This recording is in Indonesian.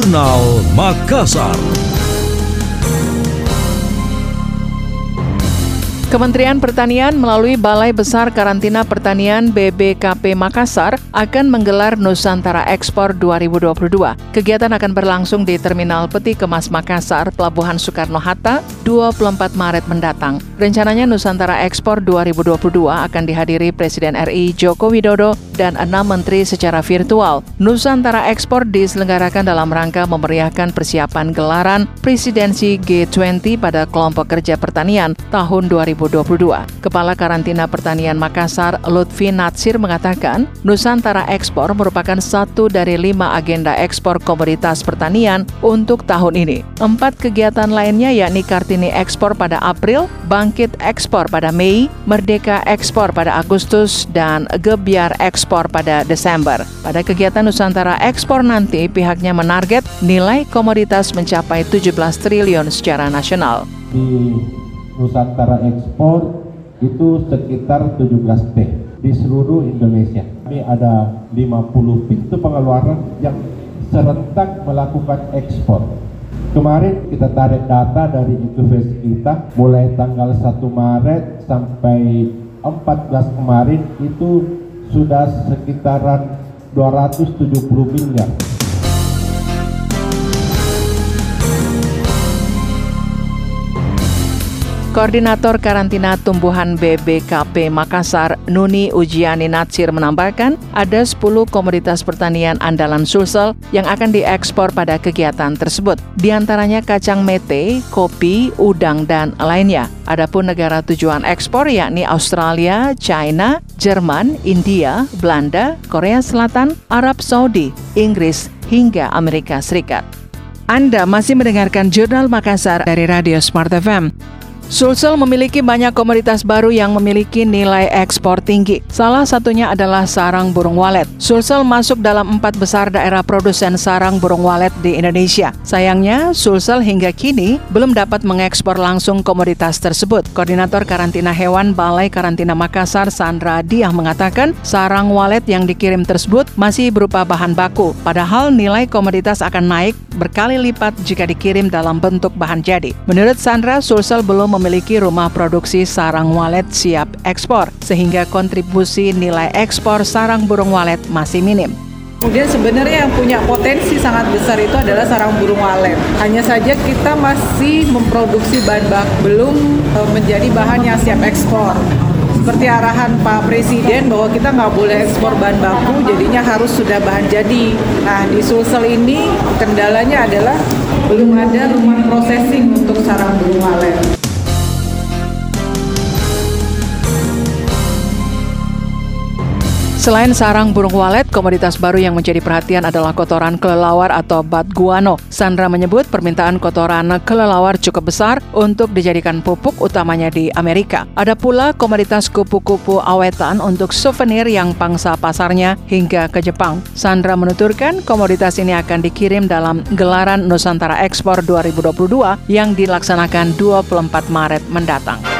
Jurnal Makassar. Kementerian Pertanian melalui Balai Besar Karantina Pertanian BBKP Makassar akan menggelar Nusantara Ekspor 2022. Kegiatan akan berlangsung di Terminal Peti Kemas Makassar, Pelabuhan Soekarno-Hatta, 24 Maret mendatang. Rencananya Nusantara Ekspor 2022 akan dihadiri Presiden RI Joko Widodo dan enam menteri secara virtual. Nusantara Ekspor diselenggarakan dalam rangka memeriahkan persiapan gelaran presidensi G20 pada kelompok kerja pertanian tahun 2022. 2022. Kepala Karantina Pertanian Makassar, Lutfi Natsir mengatakan, Nusantara Ekspor merupakan satu dari lima agenda ekspor komoditas pertanian untuk tahun ini. Empat kegiatan lainnya yakni Kartini Ekspor pada April, Bangkit Ekspor pada Mei, Merdeka Ekspor pada Agustus, dan Gebiar Ekspor pada Desember. Pada kegiatan Nusantara Ekspor nanti, pihaknya menarget nilai komoditas mencapai 17 triliun secara nasional. Di Nusantara ekspor itu sekitar 17 T di seluruh Indonesia. Ini ada 50 pintu pengeluaran yang serentak melakukan ekspor. Kemarin kita tarik data dari inkubasi kita mulai tanggal 1 Maret sampai 14 kemarin itu sudah sekitaran 270 miliar. Koordinator Karantina Tumbuhan BBKP Makassar, Nuni Ujiani Natsir menambahkan, ada 10 komoditas pertanian andalan Sulsel yang akan diekspor pada kegiatan tersebut. Di antaranya kacang mete, kopi, udang, dan lainnya. Adapun negara tujuan ekspor yakni Australia, China, Jerman, India, Belanda, Korea Selatan, Arab Saudi, Inggris, hingga Amerika Serikat. Anda masih mendengarkan Jurnal Makassar dari Radio Smart FM. Sulsel memiliki banyak komoditas baru yang memiliki nilai ekspor tinggi. Salah satunya adalah sarang burung walet. Sulsel masuk dalam empat besar daerah produsen sarang burung walet di Indonesia. Sayangnya, Sulsel hingga kini belum dapat mengekspor langsung komoditas tersebut. Koordinator Karantina Hewan Balai Karantina Makassar, Sandra Diah mengatakan, sarang walet yang dikirim tersebut masih berupa bahan baku, padahal nilai komoditas akan naik berkali lipat jika dikirim dalam bentuk bahan jadi. Menurut Sandra, Sulsel belum memiliki rumah produksi sarang walet siap ekspor, sehingga kontribusi nilai ekspor sarang burung walet masih minim. Kemudian sebenarnya yang punya potensi sangat besar itu adalah sarang burung walet. Hanya saja kita masih memproduksi bahan baku belum eh, menjadi bahan yang siap ekspor. Seperti arahan Pak Presiden bahwa kita nggak boleh ekspor bahan baku, jadinya harus sudah bahan jadi. Nah di Sulsel ini kendalanya adalah belum ada rumah processing untuk sarang burung walet. Selain sarang burung walet, komoditas baru yang menjadi perhatian adalah kotoran kelelawar atau bat guano. Sandra menyebut permintaan kotoran kelelawar cukup besar untuk dijadikan pupuk utamanya di Amerika. Ada pula komoditas kupu-kupu awetan untuk souvenir yang pangsa pasarnya hingga ke Jepang. Sandra menuturkan komoditas ini akan dikirim dalam gelaran Nusantara Ekspor 2022 yang dilaksanakan 24 Maret mendatang.